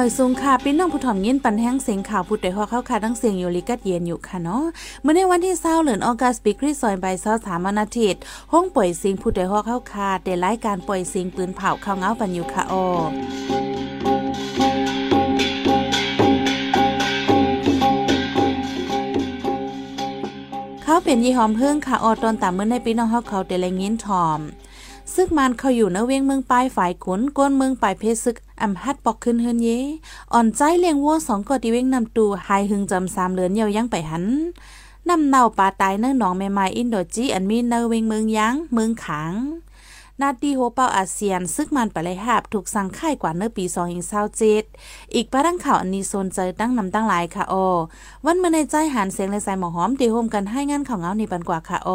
หมายสูงค่ะพี่น้องผู้ถ่อมยินปันแห้งเสียงข่าวผู้ใดฮอเข้าค่ะทั้งเสียงอยู่ลิกัดเย็นอยู่ค่ะเนาะเมื่อในวันที่20เหลือนออกัสปีคริสซอยใบซอสามนาทิตห้องปล่อยเสียงผู้ใดฮอเข้าค่ะได้รายการปล่อยเสียงปืนเผาเข้าเงาปันอยู่ค่ะอเขาเป็นยี่หอมเพิ่งค่ะออตอนตามเมื่อในปีน้องเฮาเขาเดลงินทอม ซึกมันเขาอยู่ในเวียงเมืองปลายฝ่ายขุนก้นเมืองปลายเพชรซึกอำฮัดปอกขึ้นเฮินเยอ่อนใจเลี้ยงวัวสองกอดีเว้งนำตูหายหึงจำสามเหลือนเยายังไปหันนำเน่าปลาตายเนื้อหนองแม่ไม้อินโดจีอันมีเนเวงเมืองยังเมืองขังนาตีโฮเปาอาเซียน ซึกมันไปเลยหาบถูกสั่งค่ายกว่าเนื้อปีสองหิงเศร้าเจ็ดอีกประดังข่าวอันนี้โซนเจอตั้งนำตั้งหลายค่ะโอวันเมื่อในใจหันเสียงและสายหมอหอมตีโฮมกันให้งานของเงาในปันกว่าค่ะโอ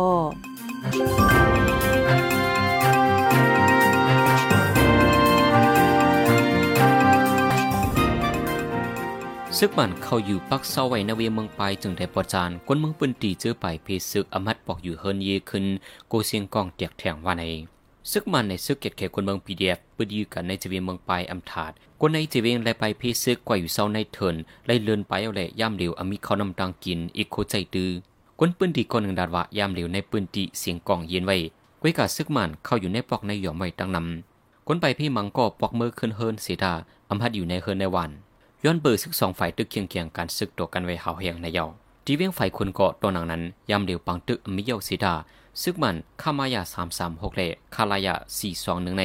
ซึกมันเข้าอยู่ปักเศร้าไว้นเวียเมืองไปจึงได้ประจานก้นเมืองปืนตีเจอไปเพซึกอมัดปอกอยู่เฮินเยขึ้นโกเสียงกองเตียกแถงว่าในซึกมันในซึกเก็ดแขคนเมืองพีเดียปืนอยู่กันในจเวียเมืองไปอำถาดก้นในจเวียงไลไปเพซึกกว่าอยู่เศร้าในเถินไลเลือนไปเอาแหละย่ำเหลวอมีเขานำตังกินอีกโคใจดื้อก้นปืนตีคนหนึ่งดาดว่าย่ำเหลวในปืนตีเสียงกองเย็นไว้กวยกาซึกมันเข้าอยู่ในปอกในหย่อมไว้ตั้งนำก้นไปพี่มังก็ปอกมือขึ้นเฮินเสียดาอำพัดอยู่ในเฮินในวัน ย้อนเบอร์ซึกสองฝ่ายตึกเคียงเคียงการซึกตัวกันไว้หาวเฮียงในเยาทีเวียงฝ่ายคนเกาะตัวหนังนั้นยำเดียวปังตึกมิเยาสีดาซึกมันขามายาสามสามหกเลคาลายาสี่สองหนึ่งใน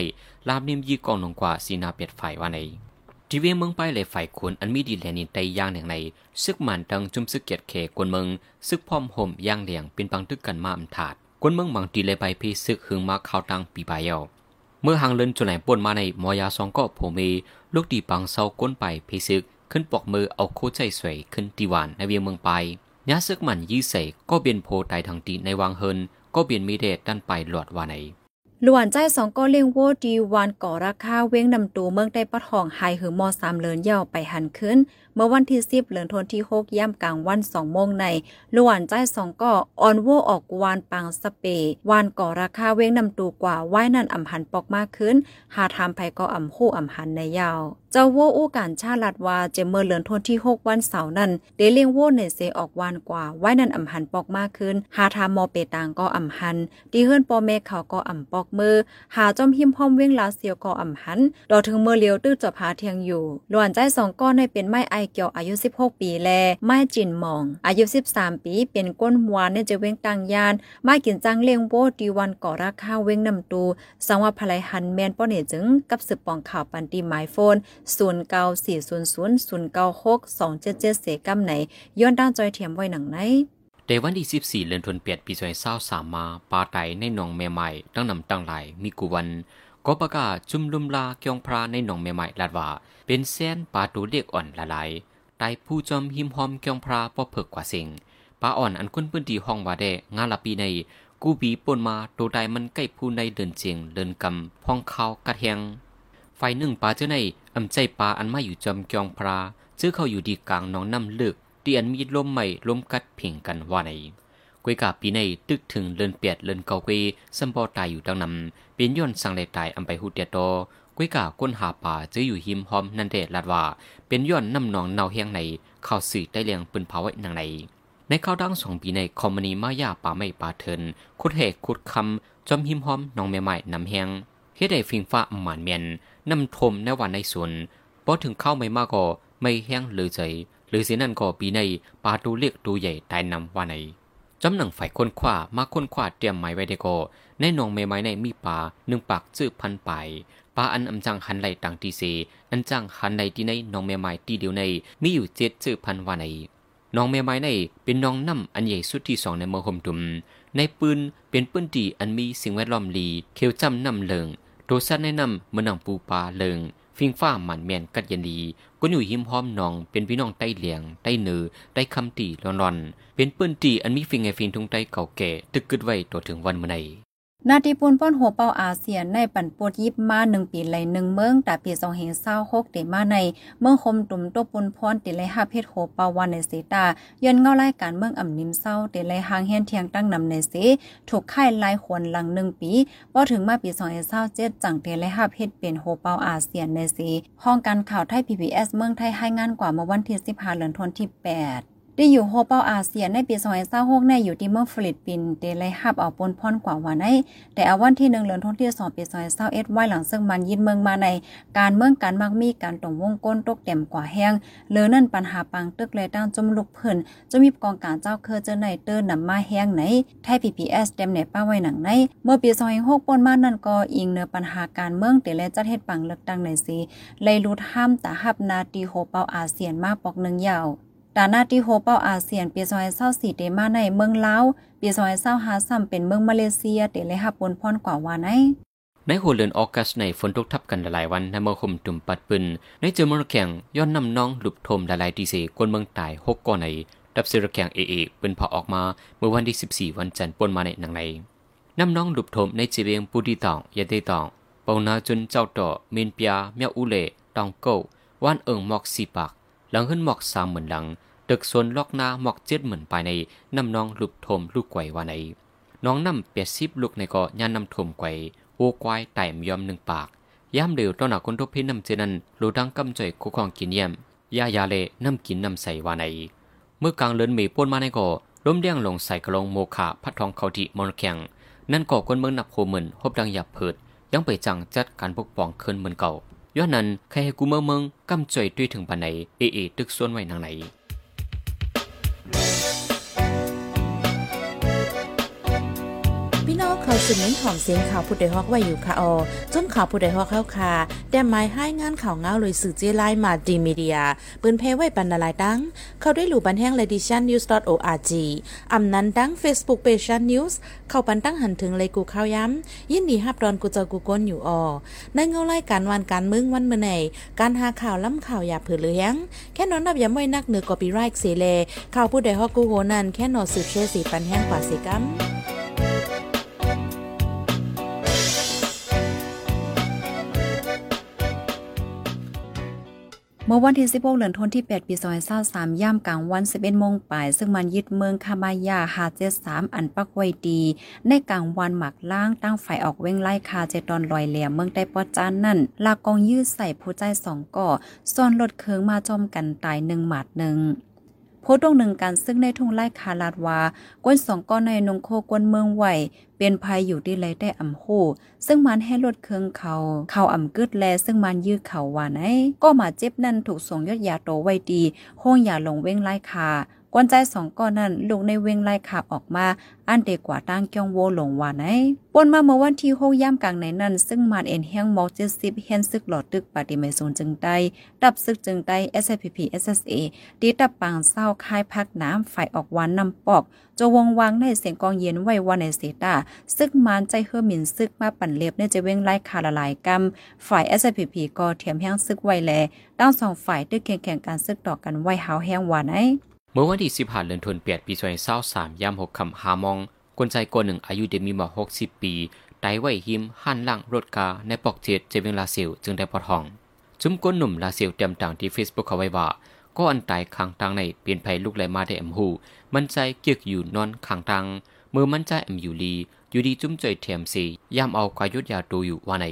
ลาบนิมยีกองลงกว่าสีนาเปียดฝ่ายว่าในทีเวียงเมืองไปเลยฝ่ายคนอันมีดีแลนินไตย่างหนึ่งในซึกมันดังจุมซึกเกียรติเคกวนเมืองซึกพร้อมห่มย่างเหลียงเป็นปังตึกกันมาอำถาดกวนเมืองบางตีเลยไปพีซึกหึงมาข่าวตังปีบายเยาเมื่อหางเลินจุไหนป่นมาในมอยาสองก็โผเม ลูกดีปังเศร้าก้นไปเพซึก ขึ้นปอกมือเอาโคใจสวยขึ้นตีหวานในเวียงเมืองไปยาซึกมันยี่เสก็เบียนโพตายทางตีในวังเฮิน ก็เบียนมีเดชด้านไปหลอดวาไหนหลวนใจสองก็เลี้ยงโวดีวันก่อราคาเว้งนำตัวเมืองได้ปะทองไฮหือมอสามเลินเย่าไปหันขึ้น เมื่อวันที่สิบเลือนทนที่หกย่ำกลางวันสองโมงในหลวนใจสองก็ออนโวออกวานปังสเปวานก่อราคาเว้งนำตัวกว่าไว้นั่นอ่ำหันปอกมากขึ้น หาทำไผก็อ่ำคู่อ่ำหันในยาว เจ้าโวอู้การชาลัดว่าเจเมื่อเหลือนทนที่หกวันเสาร์นั้นเดเลียงโวเนเซออกวานกว่าไว้นั่นอ่ำหันปอกมากขึ้น หาทามมอเปตางก็อ่ำหันดีเฮือนปอเมเขาก็อ่ำปอกมือ หาจอมหิมพอมเว้งลาเสียวก่ออ่ำหันดอถึงเมื่อเลียวตื้อจบหาเทียงอยู่หลวนใจสองก้อนในเป็นไม้ไอเกียวอายุ 16 ปีแลไม้จินหมอง อายุ 13 ปี เป็นก้นหวานในจะเว้งตังยานไม้กินจังเลี้ยงโบดีวันก่อราคาวเว้งนำตูสังว่าภลัยหันแมนป้อเนจึงกับสืบปองข่าวปันตีหมายโฟน0 9 4 0 0 0 9 6 2 7 7เสกำไหนย้อนด้านจอยเทียมไว้หนังไหนเดวันที่สิบสี่เลือนทนเปียดปีซอยเศร้าสามมาปาไตในหนองแม่ใหม่ตั้งนำตั้งหลายมีกูวัน ก็ประกาศจุมลุมลาเกียงพระในหนองแม่ใหม่ลาดว่า เป็นแซนปลาตูเล็กอ่อนละลายไตผู้จอมหิมหอมเกียงพระปอเพิกกว่าสิงปลาอ่อนอันคุ้นพื้นที่ห้องว่าได้งานละปีใน กูบีปนมาตัวใดมันใกล้ผู้ในเดินเจียงเดินกำพองเขากระเทงไฟหนึ่งปลาเจ้าในอำใจปลาอันมาอยู่จอมเกียงพระเจอเขาอยู่ดีกลางหนองน้ำเลือกตีอันมีลมใหม่ลมกัดเพ่งกันว่าใน กวยกาปีในตึกถึงเลินเปียดเลินเกาเกยสัมปอตายอยู่ดังนำเป็นย้อนสังเลตายอำไปหูเตียโตกวยกาก้นหาป่าจะอยู่หิมหอมนันเดลาดว่า เป็นย้อนน้ำนองเนาเฮียงในเข้าสื่อได้เลียงปืนเผาไว้นางในในข้าวดังสองปีในคอมมานีมายาป่าไม่ป่าเทินคุดเหกคุดคำจอมหิมหอมนองแม่ใหม่นำเฮียงเฮ็ดได้ฟิงฟ้าหมานเมียนนำทมในวันในสวนพอถึงเข้าไม่มากก็ไม่แห้งหรือใจหรือสียนั่นก็ปีในปาตูเล็กตูใหญ่ตายนำว่าใน จำหนังฝ่ายคนขว้ามาค้นขว้าเตรียมไม้ไว้ได้ก็ในนองเมไม้ในมีป่าหนึ่งปากจื้อพันไปป่าอันอำจังหันไหลต่างตีเสอันจังหันไหลที่ในนองเมไม้ตีเดียวในมีอยู่เจ็ดจื้อพันว่าในนองเมไม้ในเป็นนองน้ำอันใหญ่สุดที่สองในเมืองหมดุม ในปืนเป็นปืนตีอันมีสิ่งแวดล้อมลีเขียวจำน้ำเลิงโดสัตในน้ำเมืองปูปลาเลิง ฟิงฟ้าหมันแมนกัดยันดีก็อยู่หิมพร้อมนอง เป็นพี่น้องใต้เหลียงใต้เนือใต้คำตีร้อนๆ เป็นปืนตีอันมีฟิงไอฟินทุงใต้เก่าแก่ ตึกกึดไว้ตัวถึงวันเมื่อไห นาทีปูนป้อนหัวเปาอาเซียนในปั่นปวดยิบมาหนึ่งปีไหลหนึ่งเมืองแต่ปีสองเฮงเศร้าหกเดมาใน เมืองคมตุ่มตัวปุนพรติไลห้าเพชรโหเปาวันในเสตายันเงาไล่การเมืองอ่ำนิ่มเศร้าเติไลหางเฮียนเทียงตั้งนำในเสถูกค่ายลายขวนหลังหนึ่งปีพอถึงมาปีสองเฮงเศร้าเจ็ดจังเตไลห้าเพชรเป็นโหเปาอาเซียนในเสห้องการข่าวไทย PBS เมืองไทยให้งานกว่าเมื่อวันที่สิบห้าเดือนธันวาคมที่แปด ได้อยู่โฮเปาอาเซียนในปี2026ในอยู่ที่เมืองฟิลิปปินส์เดลัยฮับเอาปนพรกว่าวันในแต่เอาวันที่1เดือนธันวาคมที่2ปี2021ไว้หลังซึ่งมันยินเมืองมาใน การเมืองการมักมีการตรงวงก้นตกเต็มกว่าแห้งเลือนั่นปัญหาปังตึกเลยตั้งจมลุกเพิ่นจะมีกองการเจ้าเคอเจอในเตอร์นำมาแห้งไหนไทย PPS เต็มในป้าไว้หนังในเมื่อปี2026ปนมานั่นก็อิงเนื้อปัญหาการเมืองเตเลจัดเฮ็ดปังเลือกตั้งในสีเลยลุดห้ามตาฮับนาตีโฮเปาอาเซียนมาปอกนึงยาว ตานาที่โฮเป้าอาเซียนปีซอยเศร้าสี่เดมาในเมืองลาวปีซอยเศร้าหาซ้ำเป็นเมืองมาเลเซียเตเลยหับบนพรกว่าว่าไหนในหัวเรือนออกัสในฝนตกทับกันหลายวันในเมืองคมตุ่มปัดปืนในเจอมรแข่งย้อนนำน้องหลุบทมหลายดีเซกวนเมืองตายหกก่อในดับเซรแข่งเอเอเป็นพอออกมาเมื่อวันที่ 14 วันจันทร์ปนมาในหนังในนำน้องหลุบทมในจีเวียงปูดีตองยาเตตองปงนาจุนเจ้าต่อเมนเปียเมียอุเลตองโกวันเอิงหมอกสีปาก หลังขึ้นหมอกสามเหมือนหลังตึกส่วนล็อกนาหมอกเจ็ดเหมือนไปในน้ำนองลุบทมลูกไกวว่าในน้องน้ำเปียซิบลูกในก็ย่านน้ำทมไกวโอควายไต่มยอมหนึ่งปากย่ำเดือดตอนหนักคนทบพิน้ำเจนันรูดังกำจ่อยคุกของกินเยี่ยมยายาเลน้ำกินน้ำใสว่าในเมื่อกลางเลินมีป้นมาในก็ล้มเลี้ยงลงใส่กระลงโมขาพัดทองเขาที่มอนแข็งนั่นก่อคนเมืองนับโคเหมือนพบดังหยับเพิดยังไปจังจัดการปกป้องเคืนเหมือนเก่า ย้อนนั้นใครให้กูเมื่อเมืองกำจ่อยด้วยถึงปันไหนเอเอตึกส่วนไว้นางไหน เขาสืบเน้นหอมเสียงข่าวผู้ใดฮอกไว้อยู่ค่ะออจนข่าวผู้ใดฮอกเข้าค่ะแต่หมายให้งานข่าวเงาเลยสื่อเจไลมาดีมีเดียปืนเพไว้ปันนาลายดัง เขาได้หลู่บันแห้ง l e d i t i o n news org อำนั้นดัง Facebook page news เข้าปันตั้งหันถึงเลยกูข้าวย้ำยินดีฮับดอนกูเจอกูก้นอยู่ออในเงาไล่การวันการมึงวันเมื่อไหนการหาข่าวล้ำข่าวอย่าเผือเลี้ยงแค่นอนนับย้ำไว้นักเหนือกอปีไรค์เสเลข่าวผู้ใดฮอกกูโหนันแค่นอสืบเชสีปันแห้งกว่าสิกัม เมื่อวันที่ 16เดือนธันวาคมที่ 8 ปี2023ย่ำกลางวัน 11โมงปลาย ซึ่งมันยึดเมืองคามายา573อันปักไว้ดี ในกลางวันหมักล่างตั้งไฟออกเว้งไล่คาเจตอนลอยเหลี่ยมเมืองใต้ปอจานนั่น ลากองยืดใส่ผู้ใจสองก่อซ่อนรถเคืองมาจอมกันตายหนึ่งหมาดหนึ่ง ตรงหนึ่งการซึ่งในทุ่งไร่คาลาดวากวนสองก้อนในนงโคกวนเมืองไหวเป็นภัยอยู่ที่ไรได้อ่ำหูซึ่งมันให้ลดเครื่องเขา เขาอ่ำกึดแล ซึ่งมันยื้อเขาว่าไหนก็มาเจ็บนั่นถูกส่งยอดยาโตไว้ดีห้องอย่าลงเว้งไล่คา วนใจสองก้อนนั้นลูกในเวงไล่ขาออกมา อันเด็กกว่าตั้งเกียงโวหลงว่าไหนปนมาเมื่อวันที่หกย่ำกลางในนั้น ซึ่งมันเอ็นเฮียงมอกเจ็ดสิบเฮียนซึกหลอดตึกปฏิเมซูนจึงได้ดับซึกจึงได้ SPP SSA ดีตับปางเศร้าคายพักน้ำไฟออกวันนำปอกจะวงวางในเสียงกองเย็นไว้วันในเสตาซึกมันใจเฮอหมินซึกมาปั่นเล็บในจะเว้งไล่คาละลายกำฝ่าย SPP ก็เทียมแห้งซึกไว้แลตั้งสองฝ่ายด้วยแข่งแข่งการซึกต่อกันไว้หาวแห้งว่าไหนเมื่อวันที่สิบหาเดือนธันวาคมปีสองพันสามยามหกคำหามองคนใจคนหนึ่งอายุเดมีมาหกสิบปีไตไว้หิมหันหลังรถกาในปอกเจ็ดเจเวงลาเซลจึงได้ปอดห้อง จุ้มก้นหนุ่มลาเซลเต็มต่างที่เฟซบุ๊กเขาไว้ว่าก็อันตายขังตังในเปลี่ยนภัยลูกไหลมาได้แอมหู มันใจเกียกอยู่นอนขังตังเมื่อมันใจแอมอยู่ลี อยู่ดีจุ้มใจเทียมสีย่ำเอากายุดยาตูอยู่ว่าใน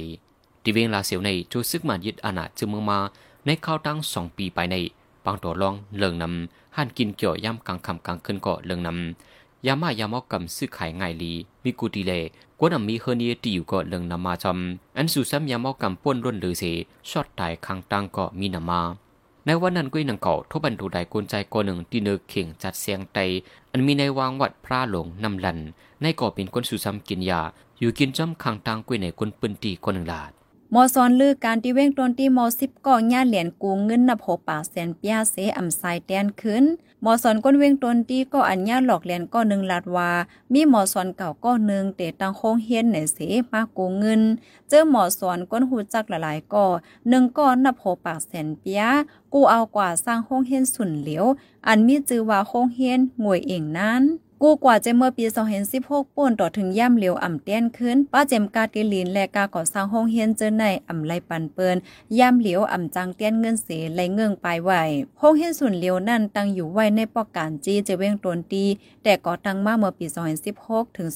ที่เวงลาเซลในจูซึกมันยึดอาณาจึงเมืองมาในข้าวตั้งสองปีไปใน บางตัวลองเลิงนำหันกินเกี่ยวย่ำกลางคำกลางขึ้นก็เลิงนำยามายามอกกำซื้อขายง่ายลีมีกูดีเลกวนมีเฮเนียตีอยู่ก็เลิงนำมาจอมอันสุซ้ำยามอกกำป้วนร่นหรือเสชอดตายคังตังก็มีนำมาในวันนั้นกุ้ยนังเก่าทบันดูได้กวนใจก่อหนึ่งที่เนื้อเข่งจัดเสียงไตอันมีในวางวัดพระหลงนำลันในก่อเป็นคนสุซ้ำกินยาอยู่กินจอมคังตังกุ้ยในคนปืนตีคนหนึ่งลาด มอซอนลือการที่เว้งตนที่มอสิบก่อญ่าเหรียญกูเงินนับหกปากแสนเปียเสอำไซแตนขึ้นมอสอนก้นเว้งตนที่ก็อัญญาหลอกเหรียญก็หนึ่งลาดว่า มีมอสอนเก่าก็หนึ่งเตตังโค้งเฮียนในเสมากูเงิน เจอมอสอนก้นหูจักหลายๆก็หนึ่งก้อนนับหกปากแสนเปียกูเอากว่าสร้างโค้งเฮียนสุนเหลียว อันมีจือว่าโค้งเฮียนงวยเองนั้น กูกว่าจะเมื่อปี2016ป่นต่อถึงย่ำเหลียวอ่ำเตี้ยนขึ้น ป้าเจมกาติลินและกาก่อสร้างห้องเฮียนเจอในอ่ำไลปันเปินย่ำเหลียวอ่ำจังเตี้ยนเงินเสียไหลเงิงปลายไหวห้องเฮียนส่วนเหลียวนั่นตั้งอยู่ไว้ในปอกการจีจะเว้งตนตีแต่ก่อตั้งมาเมื่อปี2016ถึง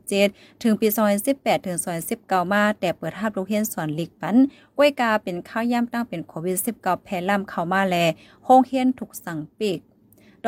2017ถึงปี2018ถึง2019มาแต่เปิดทับลูกเฮียนสอนลิกปันก้วยกาเป็นข้าวย่ำตั้งเป็นโควิด19แพร่ล่ำเข้ามาแลห้องเฮียนถูกสั่งปิก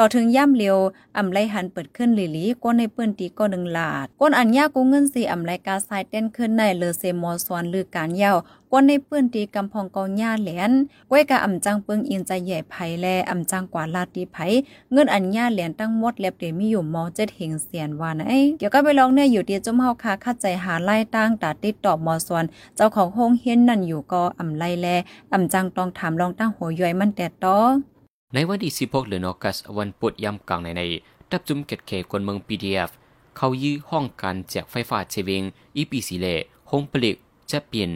ต่อถึงย่ำเลียวอ่ำไรหันเปิดขึ้นหลีลีก้นในเปื้นตีก็หนึ่งหลาดก้นอันยากูเงินสีอ่ำไรกาสายเต้นขึ้นในเลอเซมอสวนลือการเย้าก้นในเปื้นตีกำพองกองหญ้าแหลนก้วยกาอ่ำจังเปิงอินใจใหญ่ไผ่แลอ่ำจังกว่าลาตีไผ่เงินอันยาแหลนตั้งมดเล็บเดมีอยู่มอเจ็ดเหงเสียนวานไอเดี๋ยวก็ไปลองเนี่ยอยู่ที่จุ่มเฮาคาคัดใจหาไล่ตั้งตาติดต่อมอสวน เจ้าของห้องเฮียนนั่นอยู่ก็อ่ำไรแลอ่ำจังต้องถามลองตั้งหัวย่อยมันแต่ต่อ ในวันที่ 16เดือนออกัสวันปุดยำกลางในในตับจุมเกตเคกวนเมือง PDF เขายื้อห้องการแจกไฟฟ้าเชเวงอีพีสีเลหงผลิกจะเปลี่ยน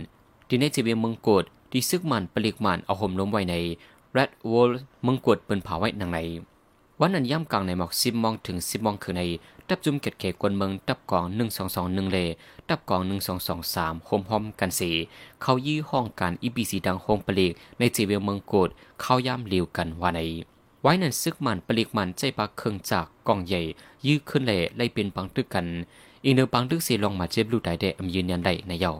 ที่ในเชเวงเมืองโกดที่ซึกมันผลิกมันเอาห่มล้มไว้ในแรดวอลเมืองกดเปิ้นเผาไว้หนังใน วันนั้นย่ำกลางในหมอกสิบมองถึงสิบมองคือในตับจุ่มเกตเคกวนเมืองตับกองหนึ่งสองสองหนึ่งเลตับกองหนึ่งสองสองสามโฮมฮอมกันสีเขายื้อห้องการอีบีซีดังโฮมปลีกในจีเวลเมืองโกดเขาย่ำเลียวกันว่าในไว้นั่นซึกมันปลีกมันใจปากเครื่องจากกองใหญ่ ยื้อขึ้นเลยไล่เป็นปังตึกกันอีเนอปังตึกสีลงมาเจ็บลูกไดเดอำยืนยันได้ในเยา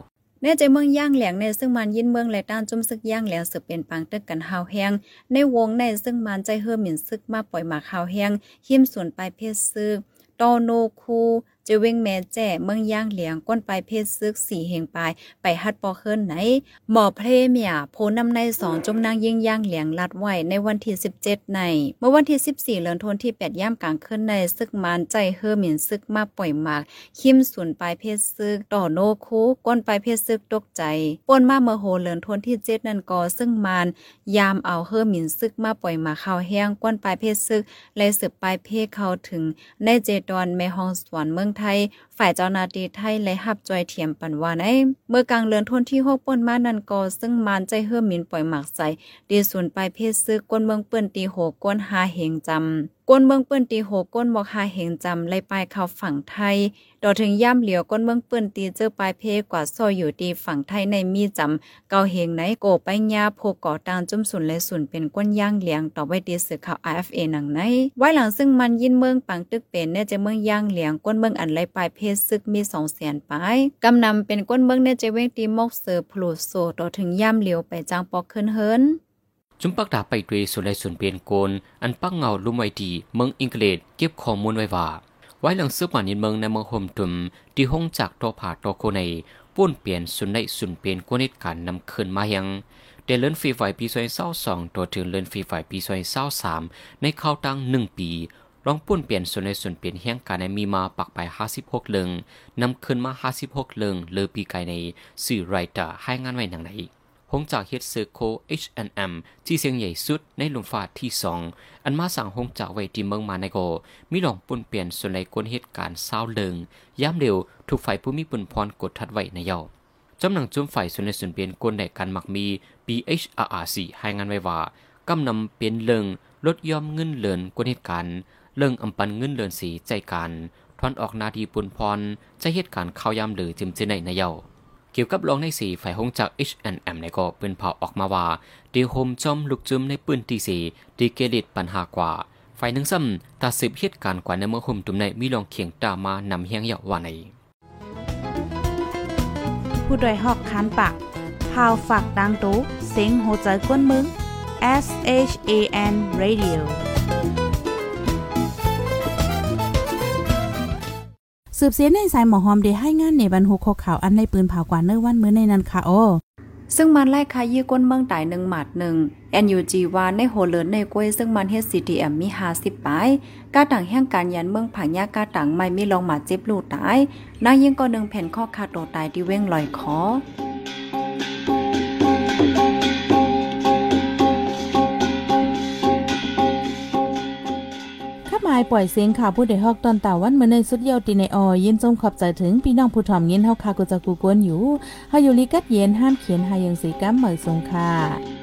แน่ใจเมืองย่างแหลงในซึ่งมันยินเมืองและด้านจุ่มซึกย่างแหลงสืบเป็นปังตึกกันหาวแหงในวงในซึ่งมันใจเฮือหมิ่นซึกมาปล่อยหมากหาวแหงหิมส่วนปลายเพศซึกตโนคู จะเว้งแม่แจ้เมืองย่างเหลียงก้นไปเพศซึกสีเหงปลายไปฮัดปอเคินไหน หมอเพลเมียโพนำในสองจมนางยิ่งย่างเหลียงลัดไว้ในวันที่ 17 ใน เมื่อวันที่ 14เดือนธันวาที่ 8 ย่ำกลางคืนในซึกมานใจเฮอหมิ่นซึกมาปล่อยหมาก คิมส่วนปลายเพศซึกต่อโนคูก้นไปเพศซึกตกใจป่นมาเมื่อโหเลือนทนที่ 7 นั่นก็ซึ่งมานยามเอาเฮอหมิ่นซึกมาปล่อยหมาข้าวแห้งก้นปลายเพศซึกและสืบปลายเพศเข้าถึงในเจดอนแม่ห้องสวนเมืองไทย ฝ่ายเจ้านาตีไทยและหับจอยเทียมปันวานไอเมื่อกลางเลือนทนที่หกป่นมานันกอซึ่งมานใจเฮือมินปล่อยหมักใส่ดีส่วนปลายเพศซื้อก้นเมืองเปิ้นตีโหก้นหาเหงจำ ก้นเมืองเปิ้นตีโหก้นบอกหาเหงจำไล่ปลายเข้าฝั่งไทยดอถึงย่ำเหลียวก้นเมืองเปิ้นตีเจอปลายเพกว่าซอยอยู่ตีฝั่งไทยในมีจำเกาเหงไหนโกไปญาโพก่อตางจุ่มสุนและสุนเป็นก้นย่างเหลียงต่อไว้ตีสื่อข่าว IFA หนังไหนไว้หลังซึ่งมันยินเมืองปังตึกเป็นเน่จะเมืองย่างเหลียงก้นเมืองอันไล่ปลายเพซึกมีสองแสนปลายกำนำเป็นก้นเมืองเน่จะเว้งตีมกเสือพลูโซต่อถึงย่ำเหลียวไปจางปอกขึ้นเฮิรน จุมปักดาไปด้วยสุไลสุนเปลี่ยนโกน อันปักเงาลุ่มไว้ดีเมืองอังกฤษเก็บข้อมูลไว้ว่า ไว้หลังซื้อป่านินเมืองในเมืองโฮมตุมที่ห้องจากโตผาโตโคในป้วนเปลี่ยนสุนได้สุนเปลี่ยนกวนิดการนำคืนมายังเดเลินฟีไฟปีซอยเศร้าสองตัวถึงเลินฟีไฟปีซอยเศร้าสามในข้าวตั้งหนึ่งปีลองป้วนเปลี่ยนส่วนในส่วนเปลี่ยนแห่งการในมีมาปักไปห้าสิบหกเลิงนำคืนมาห้าสิบหกเลิงเลือปีไกในสื่อไรเตอร์ให้งานไว้หนังไหน งจากเฮดเซอร์โค H&M ที่เสียงใหญ่สุดในลุมฟ้าที่สอง อันมาสั่งหงจากไว้ที่เมืองมาในโก มีหลองปุ่นเปลี่ยนส่วนในกวนเหตุการณ์เศร้าเลิงย้ำเร็วถูกฝ่ายผู้มีปุ่นพรกดทัดไว้ในเยาจำหนังจุ่มฝ่ายส่วนในส่วนเปลี่ยนกวนในการมักมี BHRRC ให้งานไว้ว่ากำนำเปลี่ยนเลิงลดยอมเงินเลินกวนเหตุการณ์เลิงอำปันเงินเลินสีใจการทอนออกนาทีปุ่นพรใจเหตุการณ์เข้ายามหรือจิมเจในในเยา เกี่ยวกับรองในสีฝ่ายหงจาก H&M ในก็ป็นเผาออกมาว่าดีโฮมจอมลุกจุมในปืนตีสีดีเกลิดปัญหากว่าฝ่ายหนึ่งซ้ำตาสืบเหตุการณ์กว่าในเมื่อโฮมตุมในมีลองเขียงตามานำเฮียงเหยาว่าในผู้ดยหอกคันปากพาวฝากดังตู้เซ็งโหใจกวนมึง S H A N Radio สืบเสียในสายหมอหอมเดให้งานในบรรหุกข่าวอันในปืนเผากว่าเนื้อวันมื้อในนั้นค่ะโอ้ซึ่งมันไล่คายี่ก้นเมืองตายหนึ่งหมัดหนึ่ง NUG วานในโหเลินในกล้วยซึ่งมันเฮ็ด CTM มีหาสิบปลายกาต่างแห่งการยันเมืองผางยากาต่างไม่มีลองหมาเจ็บลูกตายนางยิ่งก็หนึ่งแผ่นข้อคาโตตายที่เว้งลอยคอายปล่อยเสียงข่าวผู้ใดฮอกตอนตาวันเมื่อในสุดเยาวตีในออยินจมขอบใจถึงพี่น้องผู้ถ่อมเงินเฮาคากุจะกูกวนอยู่เฮาอยู่ลิกัดเย็นห้ามเขียนหายังสีกัมเหมยทรงค่ะ